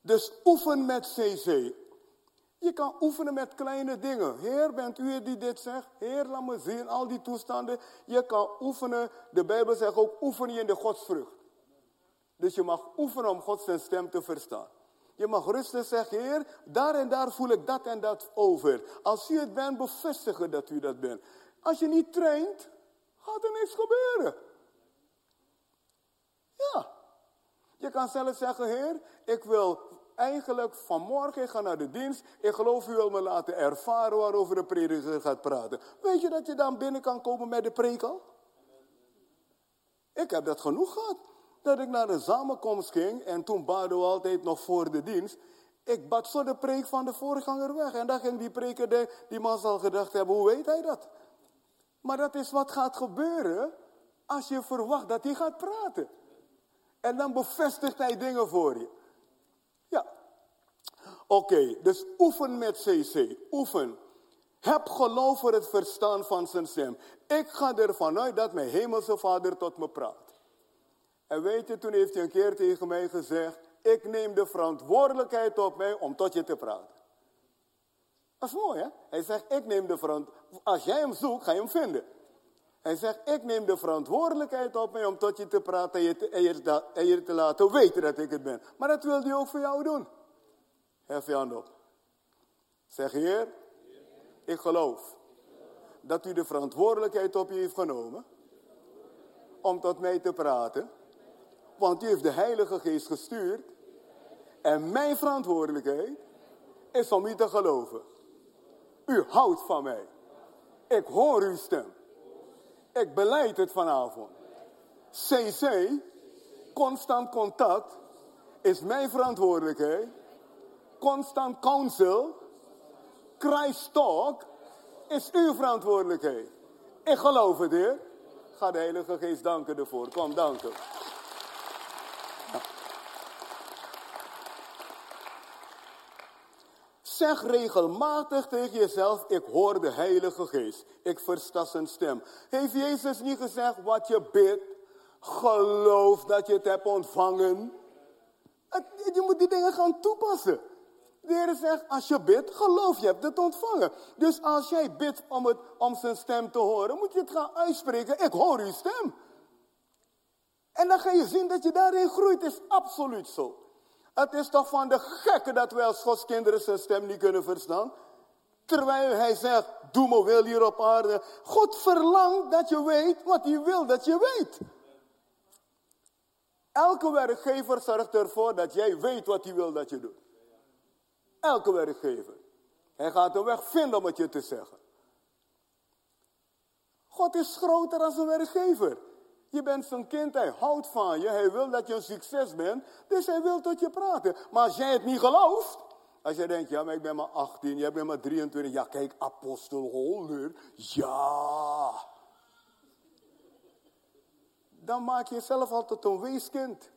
Dus oefen met CC. Je kan oefenen met kleine dingen. Heer, bent u het die dit zegt? Heer, laat me zien, al die toestanden. Je kan oefenen, de Bijbel zegt ook, oefen je in de godsvrucht. Dus je mag oefenen om Gods stem te verstaan. Je mag rustig zeggen, Heer, daar en daar voel ik dat en dat over. Als u het bent, bevestigen dat u dat bent. Als je niet traint, gaat er niks gebeuren. Ja. Je kan zelf zeggen, Heer, ik wil eigenlijk vanmorgen, ik ga naar de dienst. Ik geloof u wil me laten ervaren waarover de prediker gaat praten. Weet je dat je dan binnen kan komen met de preek al? Ik heb dat genoeg gehad. Dat ik naar de samenkomst ging en toen baden we altijd nog voor de dienst. Ik bad zo de preek van de voorganger weg. En dan ging die preker, die man zal gedacht hebben, hoe weet hij dat? Maar dat is wat gaat gebeuren als je verwacht dat hij gaat praten. En dan bevestigt hij dingen voor je. Oké, dus oefen met CC. Oefen. Heb geloof voor het verstaan van zijn stem. Ik ga ervan uit dat mijn hemelse vader tot me praat. En weet je, toen heeft hij een keer tegen mij gezegd, ik neem de verantwoordelijkheid op mij om tot je te praten. Dat is mooi, hè? Hij zegt, ik neem de verantwoordelijkheid. Als jij hem zoekt, ga je hem vinden. Hij zegt, ik neem de verantwoordelijkheid op mij om tot je te praten en je te, en je te, laten weten dat ik het ben. Maar dat wil hij ook voor jou doen. Hef je hand op. Zeg, Heer, ik geloof dat u de verantwoordelijkheid op je heeft genomen om tot mij te praten. Want u heeft de Heilige Geest gestuurd. En mijn verantwoordelijkheid is om u te geloven. U houdt van mij. Ik hoor uw stem. Ik beleid het vanavond. CC, constant contact, is mijn verantwoordelijkheid. Constant counsel, Christ talk, is uw verantwoordelijkheid. Ik geloof het, Heer. Ga de Heilige Geest danken ervoor. Kom, danken. Zeg regelmatig tegen jezelf, ik hoor de Heilige Geest. Ik versta zijn stem. Heeft Jezus niet gezegd, wat je bidt, geloof dat je het hebt ontvangen. Je moet die dingen gaan toepassen. De Heer zegt, als je bidt, geloof je hebt het ontvangen. Dus als jij bidt om, het, om zijn stem te horen, moet je het gaan uitspreken. Ik hoor uw stem. En dan ga je zien dat je daarin groeit. Is absoluut zo. Het is toch van de gekke dat wij als Gods kinderen zijn stem niet kunnen verstaan. Terwijl hij zegt, doe me wil hier op aarde. God verlangt dat je weet wat hij wil dat je weet. Elke werkgever zorgt ervoor dat jij weet wat hij wil dat je doet. Elke werkgever. Hij gaat een weg vinden om het je te zeggen. God is groter dan een werkgever. Je bent zijn kind, hij houdt van je, hij wil dat je een succes bent, dus hij wil tot je praten. Maar als jij het niet gelooft, als jij denkt, ja, maar ik ben maar 18, jij bent maar 23, ja, kijk, apostel Holder, ja. dan maak je jezelf altijd een weeskind.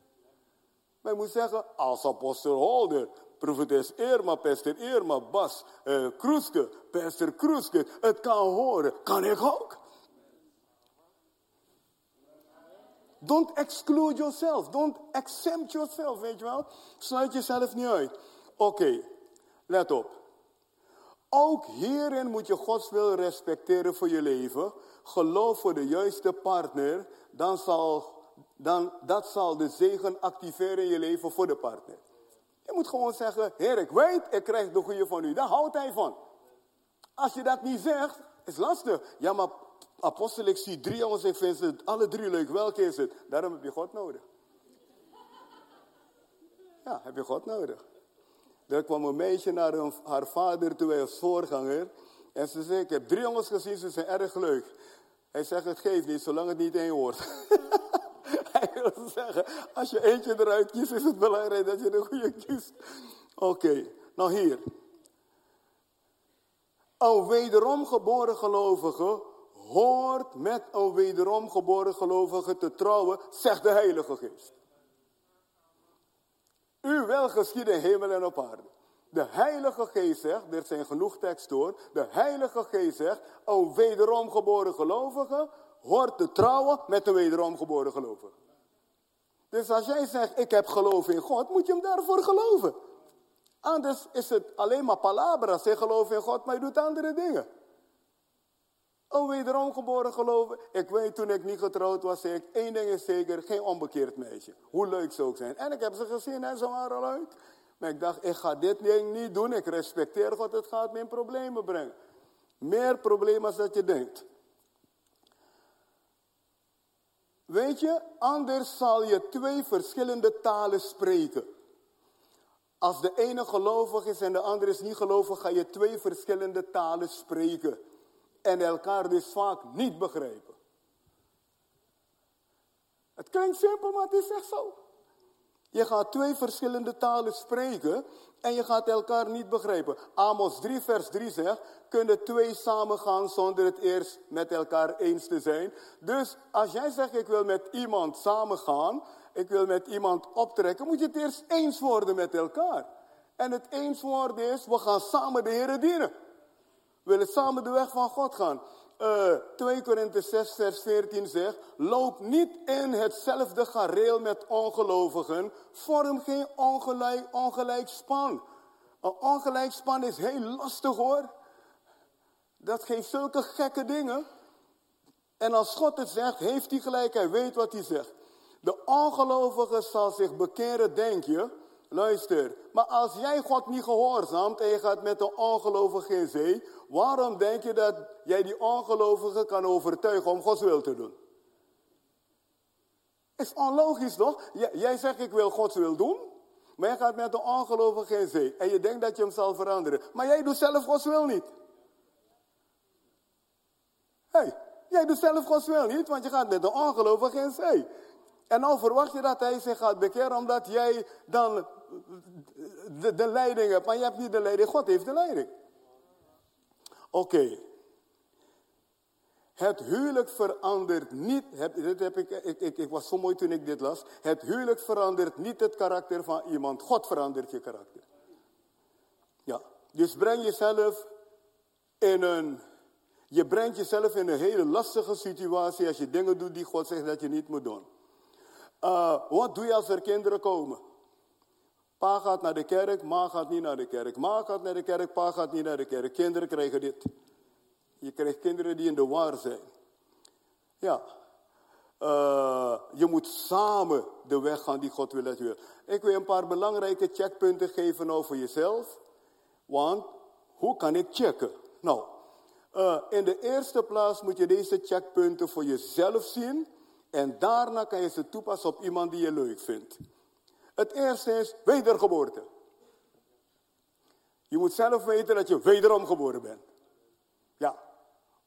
Maar je moet zeggen, als apostel Holder, profetes Irma, pastor Irma, Bas, uh, Kroeske, pastor Kroeske, het kan horen, kan ik ook. Don't exclude yourself. Don't exempt yourself, weet je wel. Sluit jezelf niet uit. Oké, let op. Ook hierin moet je Gods wil respecteren voor je leven. Geloof voor de juiste partner. Dan zal, dan, dat zal de zegen activeren in je leven voor de partner. Je moet gewoon zeggen, Heer, ik weet, ik krijg de goede van u. Daar houdt hij van. Als je dat niet zegt, is lastig. Ja, maar apostel, ik zie drie jongens, ik vind ze alle drie leuk. Welke is het? Daarom heb je God nodig. Ja, heb je God nodig. Er kwam een meisje naar haar vader toe als voorganger. En ze zei, ik heb drie jongens gezien, ze zijn erg leuk. Hij zegt, het geeft niet, zolang het niet één wordt. Zeggen, als je eentje eruit kiest, is het belangrijk dat je de goede kiest. Oké, nou hier. Een wederom geboren gelovige hoort met een wederom geboren gelovige te trouwen, zegt de Heilige Geest. U wel geschieden hemel en op aarde. De Heilige Geest zegt, er zijn genoeg teksten hoor. De Heilige Geest zegt, een wederom geboren gelovige hoort te trouwen met een wederom geboren gelovige. Dus als jij zegt, ik heb geloof in God, moet je hem daarvoor geloven. Anders is het alleen maar palabra, zeg geloof in God, maar je doet andere dingen. Een wederom geboren geloven. Ik weet toen ik niet getrouwd was, zei ik, één ding is zeker, geen onbekeerd meisje. Hoe leuk ze ook zijn. En ik heb ze gezien en ze waren leuk. Maar ik dacht, ik ga dit ding niet doen. Ik respecteer God, het gaat me in problemen brengen. Meer problemen dan je denkt. Weet je, anders zal je twee verschillende talen spreken. Als de ene gelovig is en de andere is niet gelovig, ga je twee verschillende talen spreken en elkaar dus vaak niet begrijpen. Het klinkt simpel, maar het is echt zo. Je gaat twee verschillende talen spreken en je gaat elkaar niet begrijpen. Amos 3, vers 3 zegt, kunnen twee samengaan zonder het eerst met elkaar eens te zijn. Dus als jij zegt, ik wil met iemand samengaan, ik wil met iemand optrekken, moet je het eerst eens worden met elkaar. En het eens worden is, we gaan samen de Heer dienen. We willen samen de weg van God gaan. Uh, eh, 2 Korinthe 6 vers 14 zegt, loop niet in hetzelfde gareel met ongelovigen, vorm geen ongelijk, ongelijk span. Een ongelijk span is heel lastig hoor. Dat geeft zulke gekke dingen. En als God het zegt, heeft hij gelijk, hij weet wat hij zegt. De ongelovige zal zich bekeren, denk je, Luister, maar als jij God niet gehoorzaamt en je gaat met de ongelovige in zee, waarom denk je dat jij die ongelovige kan overtuigen om Gods wil te doen? Is onlogisch toch? Jij zegt ik wil Gods wil doen, maar jij gaat met de ongelovige in zee en je denkt dat je hem zal veranderen. Maar jij doet zelf Gods wil niet. Hé, hey, jij doet zelf Gods wil niet, want je gaat met de ongelovige in zee. En dan verwacht je dat hij zich gaat bekeren omdat jij dan de, leiding hebt. Maar je hebt niet de leiding, God heeft de leiding. Oké. Het huwelijk verandert niet, dit heb ik, ik, ik, ik was zo mooi toen ik dit las. Het huwelijk verandert niet het karakter van iemand. God verandert je karakter. Ja, dus breng jezelf in een, je brengt jezelf in een hele lastige situatie als je dingen doet die God zegt dat je niet moet doen. Uh, wat doe je als er kinderen komen? Pa gaat naar de kerk, ma gaat niet naar de kerk. Ma gaat naar de kerk, pa gaat niet naar de kerk. Kinderen krijgen dit. Je krijgt kinderen die in de war zijn. Ja. Uh, je moet samen de weg gaan die God wil dat je wil. Ik wil een paar belangrijke checkpunten geven over jezelf. Want hoe kan ik checken? Nou, uh, in de eerste plaats moet je deze checkpunten voor jezelf zien. En daarna kan je ze toepassen op iemand die je leuk vindt. Het eerste is wedergeboorte. Je moet zelf weten dat je wederom geboren bent. Ja,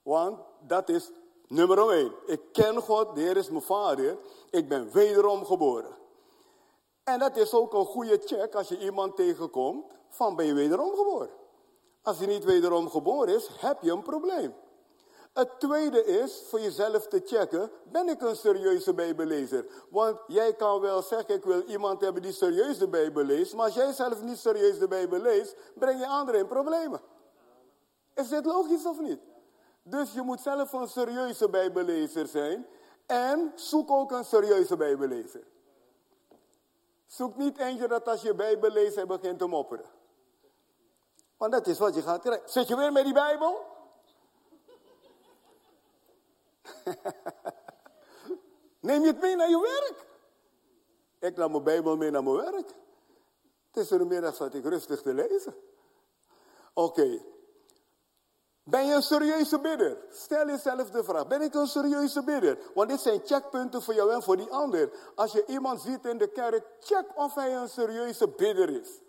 want dat is nummer één. Ik ken God, de Heer is mijn vader. Ik ben wederom geboren. En dat is ook een goede check als je iemand tegenkomt van ben je wederom geboren. Als je niet wederom geboren is, heb je een probleem. Het tweede is voor jezelf te checken, ben ik een serieuze bijbellezer? Want jij kan wel zeggen, ik wil iemand hebben die serieus de Bijbel leest, maar als jij zelf niet serieus de Bijbel leest, breng je anderen in problemen. Is dit logisch of niet? Dus je moet zelf een serieuze bijbellezer zijn en zoek ook een serieuze bijbellezer. Zoek niet eentje dat als je bijbel leest, hij begint te mopperen. Want dat is wat je gaat krijgen. Zit je weer met die bijbel? Neem je het mee naar je werk? Ik nam mijn bijbel mee naar mijn werk. Tussen de middag zat ik rustig te lezen. Oké. Ben je een serieuze bidder? Stel jezelf de vraag, ben ik een serieuze bidder? Want dit zijn checkpunten voor jou en voor die ander. Als je iemand ziet in de kerk, check of hij een serieuze bidder is.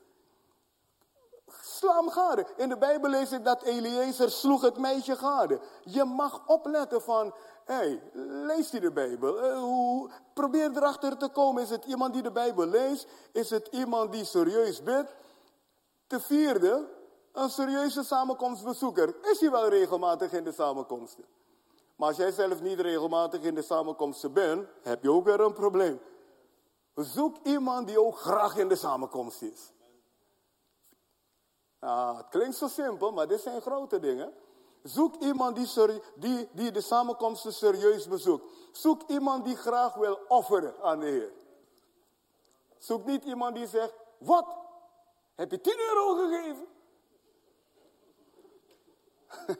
Sla hem gade. In de Bijbel lees ik dat Eliezer sloeg het meisje gade. Je mag opletten van, hé, hey, leest hij de Bijbel? Uh, hoe, probeer erachter te komen, is het iemand die de Bijbel leest? Is het iemand die serieus bidt? Ten vierde, een serieuze samenkomstbezoeker. Is hij wel regelmatig in de samenkomsten? Maar als jij zelf niet regelmatig in de samenkomsten bent, heb je ook weer een probleem. Zoek iemand die ook graag in de samenkomst is. Nou, het klinkt zo simpel, maar dit zijn grote dingen. Zoek iemand die, die, die de samenkomsten serieus bezoekt. Zoek iemand die graag wil offeren aan de Heer. Zoek niet iemand die zegt, wat? Heb je 10 euro gegeven?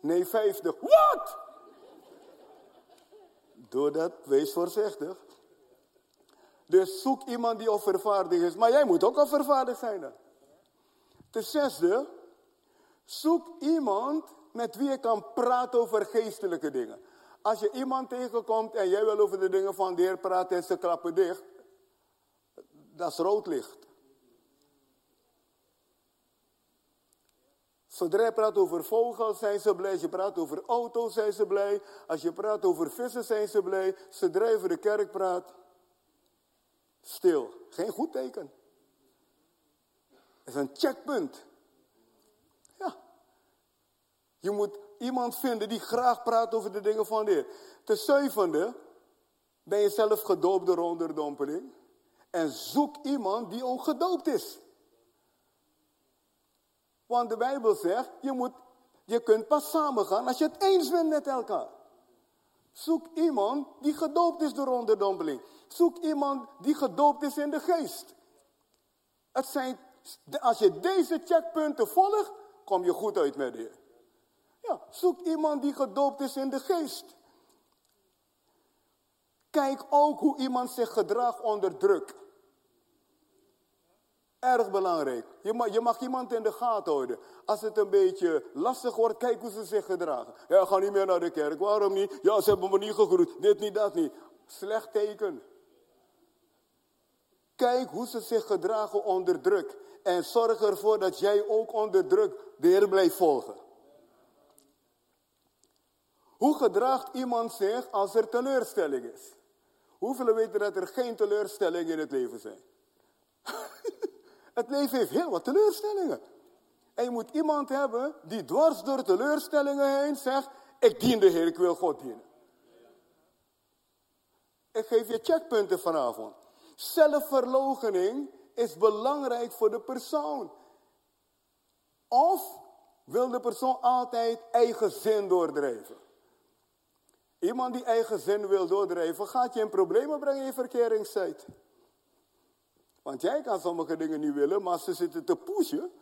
nee, 50. Wat? Doe dat, wees voorzichtig. Dus zoek iemand die offervaardig is. Maar jij moet ook offervaardig zijn dan. Ten zesde, zoek iemand met wie je kan praten over geestelijke dingen. Als je iemand tegenkomt en jij wil over de dingen van de Heer praten en ze klappen dicht, dat is rood licht. Zodra je praat over vogels zijn ze blij. Als je praat over auto's zijn ze blij. Als je praat over vissen zijn ze blij. Zodra je over de kerk praat, stil. Geen goed teken. Het is een checkpunt. Ja. Je moet iemand vinden die graag praat over de dingen van de Heer. Ten zevende ben je zelf gedoopt door onderdompeling. En zoek iemand die ook gedoopt is. Want de Bijbel zegt, je, moet, je kunt pas samengaan als je het eens bent met elkaar. Zoek iemand die gedoopt is door onderdompeling. Zoek iemand die gedoopt is in de geest. Het zijn, als je deze checkpunten volgt, kom je goed uit met de Ja, zoek iemand die gedoopt is in de geest. Kijk ook hoe iemand zich gedraagt onder druk. Erg belangrijk. Je mag, je mag iemand in de gaten houden. Als het een beetje lastig wordt, kijk hoe ze zich gedragen. Ja, ga niet meer naar de kerk. Waarom niet? Ja, ze hebben me niet gegroet. Dit niet, dat niet. Slecht teken. Kijk hoe ze zich gedragen onder druk. En zorg ervoor dat jij ook onder druk de Heer blijft volgen. Hoe gedraagt iemand zich als er teleurstelling is? Hoeveel weten dat er geen teleurstellingen in het leven zijn? Het leven heeft heel wat teleurstellingen. En je moet iemand hebben die dwars door teleurstellingen heen zegt: Ik dien de Heer, ik wil God dienen. Ik geef je checkpunten vanavond. Zelfverloochening is belangrijk voor de persoon. Of wil de persoon altijd eigen zin doordrijven? Iemand die eigen zin wil doordrijven, gaat je in problemen brengen in verkeringstijd. Want jij kan sommige dingen niet willen, maar als ze zitten te pushen,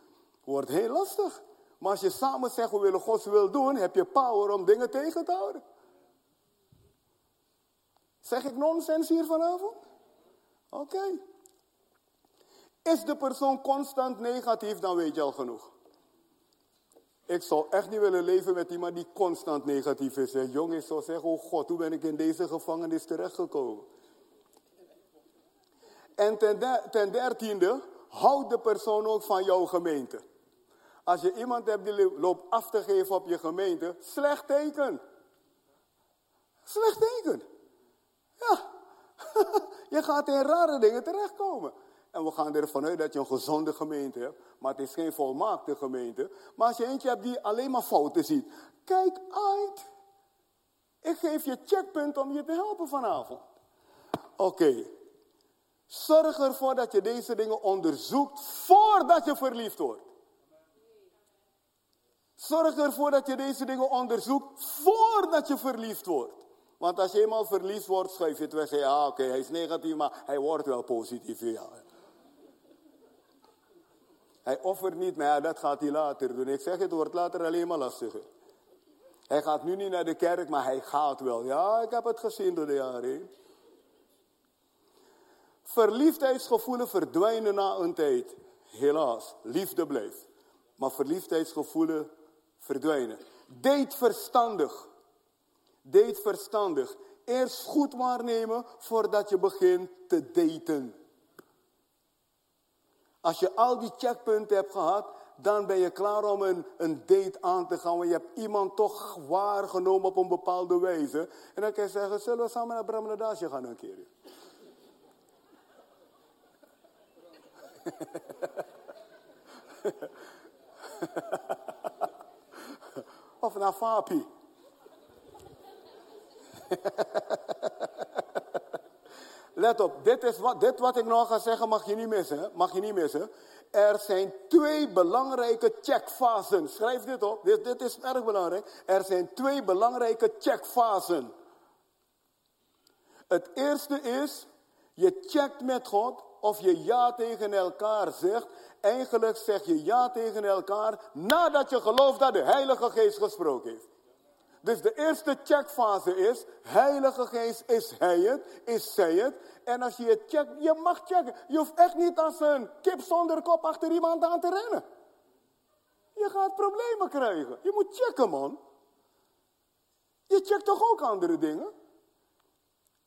wordt heel lastig. Maar als je samen zegt, we willen Gods wil doen, heb je power om dingen tegen te houden. Zeg ik nonsens hier vanavond? Oké. Is de persoon constant negatief, dan weet je al genoeg. Ik zou echt niet willen leven met iemand die constant negatief is. Jongen, ik zou zeggen, oh God, hoe ben ik in deze gevangenis terechtgekomen? En ten, dertiende, houd de persoon ook van jouw gemeente. Als je iemand hebt die loopt af te geven op je gemeente, slecht teken. Slecht teken. Ja. je gaat in rare dingen terechtkomen. En we gaan ervan uit dat je een gezonde gemeente hebt. Maar het is geen volmaakte gemeente. Maar als je eentje hebt die alleen maar fouten ziet. Kijk uit. Ik geef je checkpunt om je te helpen vanavond. Oké. Zorg ervoor dat je deze dingen onderzoekt voordat je verliefd wordt. Zorg ervoor dat je deze dingen onderzoekt voordat je verliefd wordt. Want als je eenmaal verliefd wordt, schrijf je het weg. Ja, oké, hij is negatief, maar hij wordt wel positief. Ja. Hij offert niet, maar ja, dat gaat hij later doen. Ik zeg, het wordt later alleen maar lastiger. Hij gaat nu niet naar de kerk, maar hij gaat wel. Ja, ik heb het gezien door de jaren heen. Verliefdheidsgevoelens verdwijnen na een tijd. Helaas, liefde blijft. Maar verliefdheidsgevoelens verdwijnen. Date verstandig. Date verstandig. Eerst goed waarnemen voordat je begint te daten. Als je al die checkpunten hebt gehad, dan ben je klaar om een, een date aan te gaan. Want je hebt iemand toch waargenomen op een bepaalde wijze. En dan kan je zeggen, zullen we samen naar Bramladasje gaan een keer? Of naar Fapi. Let op, dit, is wat, dit wat ik nog ga zeggen mag je niet missen. Mag je niet missen. Er zijn twee belangrijke checkfasen. Schrijf dit op, dit, dit is erg belangrijk. Er zijn twee belangrijke checkfasen. Het eerste is, je checkt met God of je ja tegen elkaar zegt. Eigenlijk zeg je ja tegen elkaar nadat je gelooft dat de Heilige Geest gesproken heeft. Dus de eerste checkfase is, Heilige Geest, is Hij het? Is zij het? En als je het checkt, je mag checken. Je hoeft echt niet als een kip zonder kop achter iemand aan te rennen. Je gaat problemen krijgen. Je moet checken, man. Je checkt toch ook andere dingen?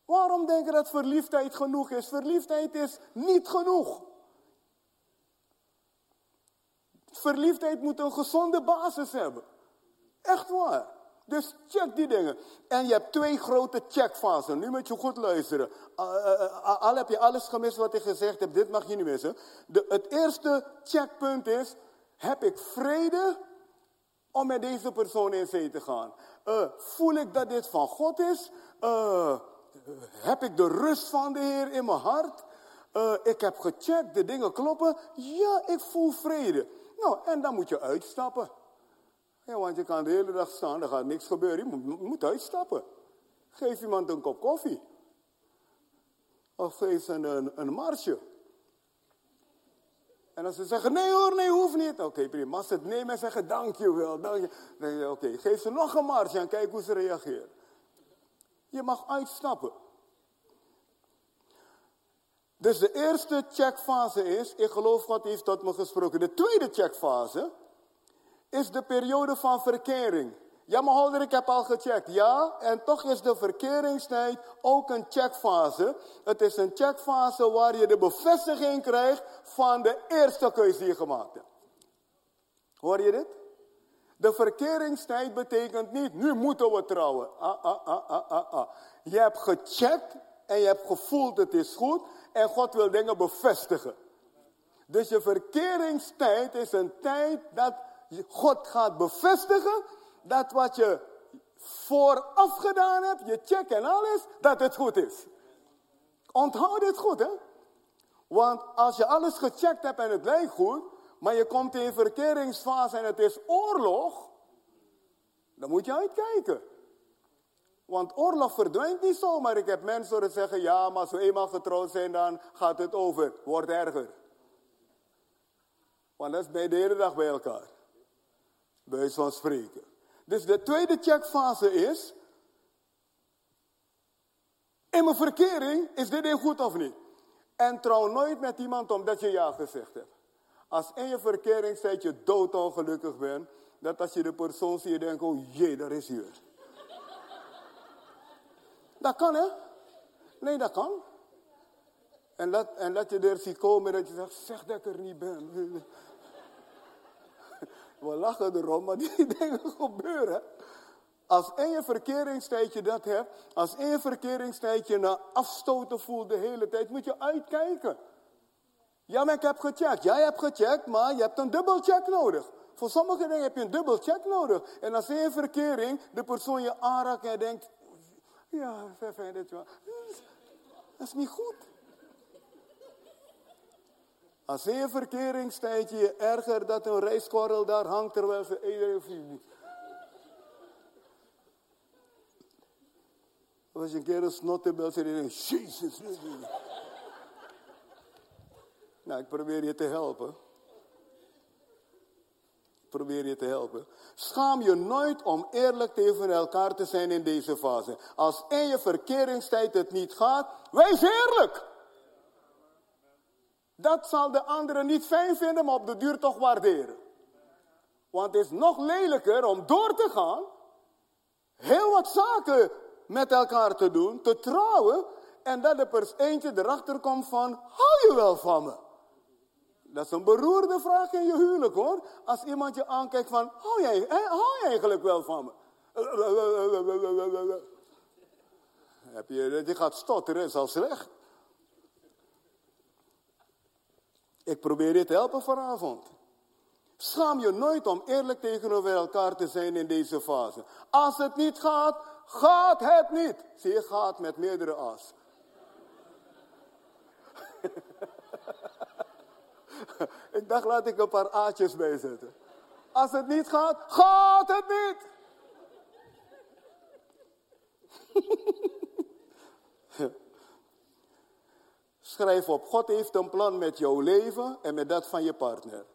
Waarom denken dat verliefdheid genoeg is? Verliefdheid is niet genoeg. Verliefdheid moet een gezonde basis hebben. Echt waar. Dus check die dingen. En je hebt twee grote checkfasen. Nu moet je goed luisteren. Uh, al heb je alles gemist wat ik gezegd heb, dit mag je niet missen. De, het eerste checkpunt is, heb ik vrede om met deze persoon in zee te gaan? voel ik dat dit van God is? Heb ik de rust van de Heer in mijn hart? ik heb gecheckt, de dingen kloppen. Ja, ik voel vrede. Nou, en dan moet je uitstappen. Ja, want je kan de hele dag staan, er gaat niks gebeuren. Je moet, moet uitstappen. Geef iemand een kop koffie. Of geef ze een, een marsje. En als ze zeggen, nee hoor, nee, hoeft niet. Oké, prima. Als ze het nemen en zeggen, dankjewel, dank je. Oké, geef ze nog een marsje en kijk hoe ze reageren. Je mag uitstappen. Dus de eerste checkfase is, ik geloof God heeft tot me gesproken. De tweede checkfase is de periode van verkering. Ja, maar holder, ik heb al gecheckt. Ja, en toch is de verkeringstijd ook een checkfase. Het is een checkfase waar je de bevestiging krijgt van de eerste keuze die je gemaakt hebt. Hoor je dit? De verkeringstijd betekent niet, nu moeten we trouwen. Ah, ah, ah, ah, ah, ah. Je hebt gecheckt en je hebt gevoeld, het is goed. En God wil dingen bevestigen. Dus je verkeringstijd is een tijd dat God gaat bevestigen dat wat je vooraf gedaan hebt, je check en alles, dat het goed is. Onthoud dit goed, hè? Want als je alles gecheckt hebt en het lijkt goed, maar je komt in verkeringsfase en het is oorlog, dan moet je uitkijken. Want oorlog verdwijnt niet zomaar. Ik heb mensen horen zeggen, ja, maar als we eenmaal getrouwd zijn, dan gaat het over. Wordt erger. Want dat is bij de hele dag bij elkaar. Bij van spreken. Dus de tweede checkfase is. In mijn verkering, is dit een goed of niet? En trouw nooit met iemand omdat je ja gezegd hebt. Als in je verkeringstijd je doodongelukkig bent, dat als je de persoon ziet, je denkt, oh jee, daar is hij weer. dat kan hè? Nee, dat kan. En dat, en je er ziet komen dat je zegt, zeg dat ik er niet ben. We lachen erom, maar die dingen gebeuren. Als in je verkeringstijdje dat hebt, als in je verkeringstijdje een afstoten voelt de hele tijd, moet je uitkijken. Ja, maar ik heb gecheckt. Jij hebt gecheckt, maar je hebt een dubbelcheck nodig. Voor sommige dingen heb je een dubbelcheck nodig. En als je in verkering de persoon je aanraakt en denkt... Ja, fijn dat je... Dat is niet goed. Als je in verkering staat, je erger dat een rijstkorrel daar hangt terwijl ze iedereen... Als je een keer een snottenbel zit en denkt, jezus. Nou, ik probeer je te helpen. Ik probeer je te helpen. Schaam je nooit om eerlijk tegen elkaar te zijn in deze fase. Als in je verkeringstijd het niet gaat, wees eerlijk. Dat zal de anderen niet fijn vinden, maar op de duur toch waarderen. Want het is nog lelijker om door te gaan, heel wat zaken met elkaar te doen, te trouwen, en dat de pers eentje erachter komt van, hou je wel van me? Dat is een beroerde vraag in je huwelijk hoor. Als iemand je aankijkt van, hou jij, hou jij eigenlijk wel van me? Heb je, je gaat stotteren, is al slecht. Ik probeer je te helpen vanavond. Schaam je nooit om eerlijk tegenover elkaar te zijn in deze fase. Als het niet gaat, gaat het niet. Zie je, gaat met meerdere as. ik dacht, laat ik een paar aatjes bijzetten. Als het niet gaat, gaat het niet. Schrijf op, God heeft een plan met jouw leven en met dat van je partner.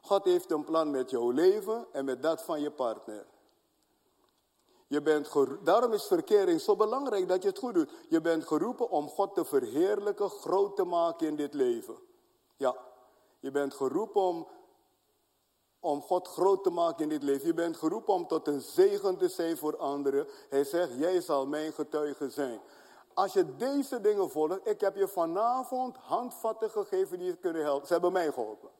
God heeft een plan met jouw leven en met dat van je partner. Je bent Daarom is verkering zo belangrijk dat je het goed doet. Je bent geroepen om God te verheerlijken, groot te maken in dit leven. Ja, je bent geroepen om, om God groot te maken in dit leven. Je bent geroepen om tot een zegen te zijn voor anderen. Hij zegt, jij zal mijn getuige zijn. Als je deze dingen volgt, ik heb je vanavond handvatten gegeven die je kunnen helpen. Ze hebben mij geholpen.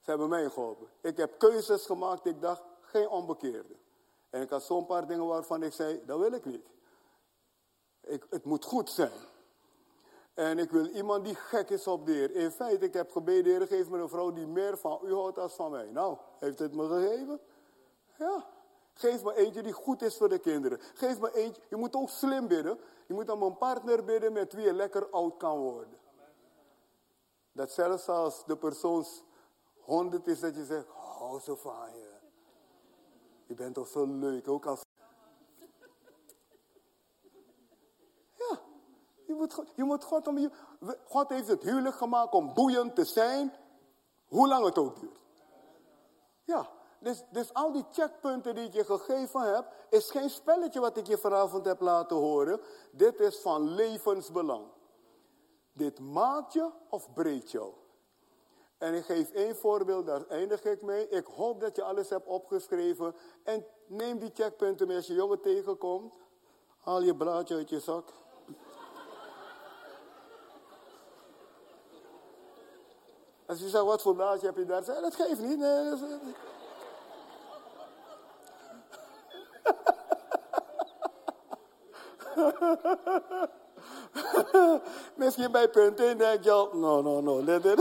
Ze hebben mij geholpen. Ik heb keuzes gemaakt, ik dacht, geen onbekeerde. En ik had zo'n paar dingen waarvan ik zei, dat wil ik niet. Ik, het moet goed zijn. En ik wil iemand die gek is op de Heer. In feite, ik heb gebeden, Heer, geef me een vrouw die meer van u houdt als van mij. Nou, heeft het me gegeven? Ja. Geef me eentje die goed is voor de kinderen. Geef me eentje, je moet ook slim bidden. Je moet om een partner bidden met wie je lekker oud kan worden. Dat zelfs als de persoon honderd is, dat je zegt, hou zo van je. Je bent toch zo leuk, ook als... Ja, je moet, je moet God om. God heeft het huwelijk gemaakt om boeiend te zijn, hoe lang het ook duurt. Ja, dus, dus al die checkpunten die ik je gegeven heb, is geen spelletje wat ik je vanavond heb laten horen. Dit is van levensbelang. Dit maakt je of breekt jou. En ik geef één voorbeeld, daar eindig ik mee. Ik hoop dat je alles hebt opgeschreven. En neem die checkpunten mee als je jongen tegenkomt. Haal je blaadje uit je zak. Als je zegt, wat voor heb je daar? Zeg, dat geeft niet. Nee, Misschien bij punt 1 denk je al, no, no, no.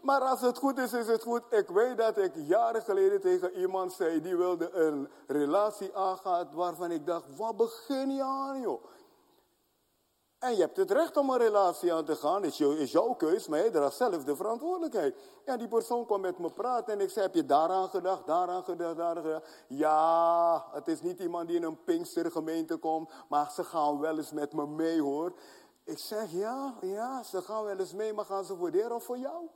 Maar als het goed is, is het goed. Ik weet dat ik jaren geleden tegen iemand zei, die wilde een relatie aangaan, waarvan ik dacht, wat begin je aan joh? En je hebt het recht om een relatie aan te gaan, is, is jouw keus, maar je draagt zelf de verantwoordelijkheid. Ja, die persoon kwam met me praten en ik zei, heb je daaraan gedacht, daaraan gedacht, daaraan gedacht? Ja, het is niet iemand die in een Pinkstergemeente komt, maar ze gaan wel eens met me mee hoor. Ik zeg, ja, ja, ze gaan wel eens mee, maar gaan ze voor de of voor jou?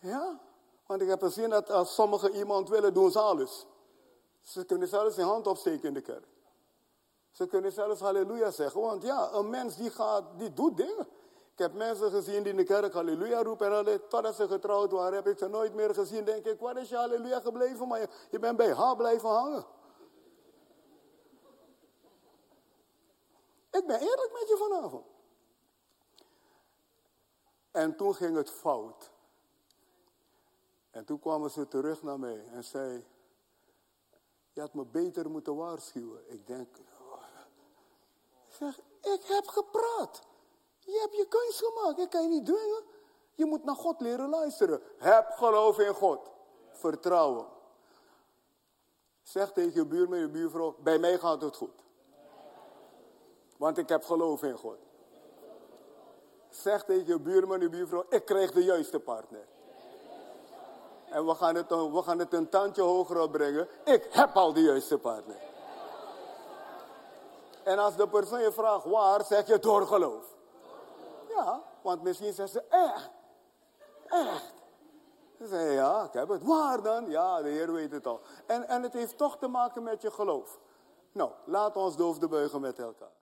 Ja, want ik heb gezien dat als sommigen iemand willen, doen ze alles. Ze kunnen zelfs hun hand opsteken in de kerk. Ze kunnen zelfs halleluja zeggen. Want ja, een mens die gaat, die doet dingen. Ik heb mensen gezien die in de kerk halleluja roepen. En totdat ze getrouwd waren, heb ik ze nooit meer gezien. Denk ik, waar is je halleluja gebleven? Maar je, je bent bij haar blijven hangen. Ik ben eerlijk met je vanavond. En toen ging het fout. En toen kwamen ze terug naar mij en zei, je had me beter moeten waarschuwen. Ik denk, Zeg, ik heb gepraat. Je hebt je keus gemaakt. Ik kan je niet dwingen. Je moet naar God leren luisteren. Heb geloof in God. Vertrouwen. Zeg tegen je buurman, je buurvrouw, bij mij gaat het goed. Want ik heb geloof in God. Zeg tegen je buurman, je buurvrouw, ik krijg de juiste partner. En we gaan het, we gaan het een tandje hoger opbrengen. Ik heb al de juiste partner. En als de persoon je vraagt waar, zeg je door geloof. Ja, want misschien zegt ze echt. Echt. Ze zeggen ja, ik heb het. Waar dan? Ja, de Heer weet het al. En, en het heeft toch te maken met je geloof. Nou, laat ons de buigen met elkaar.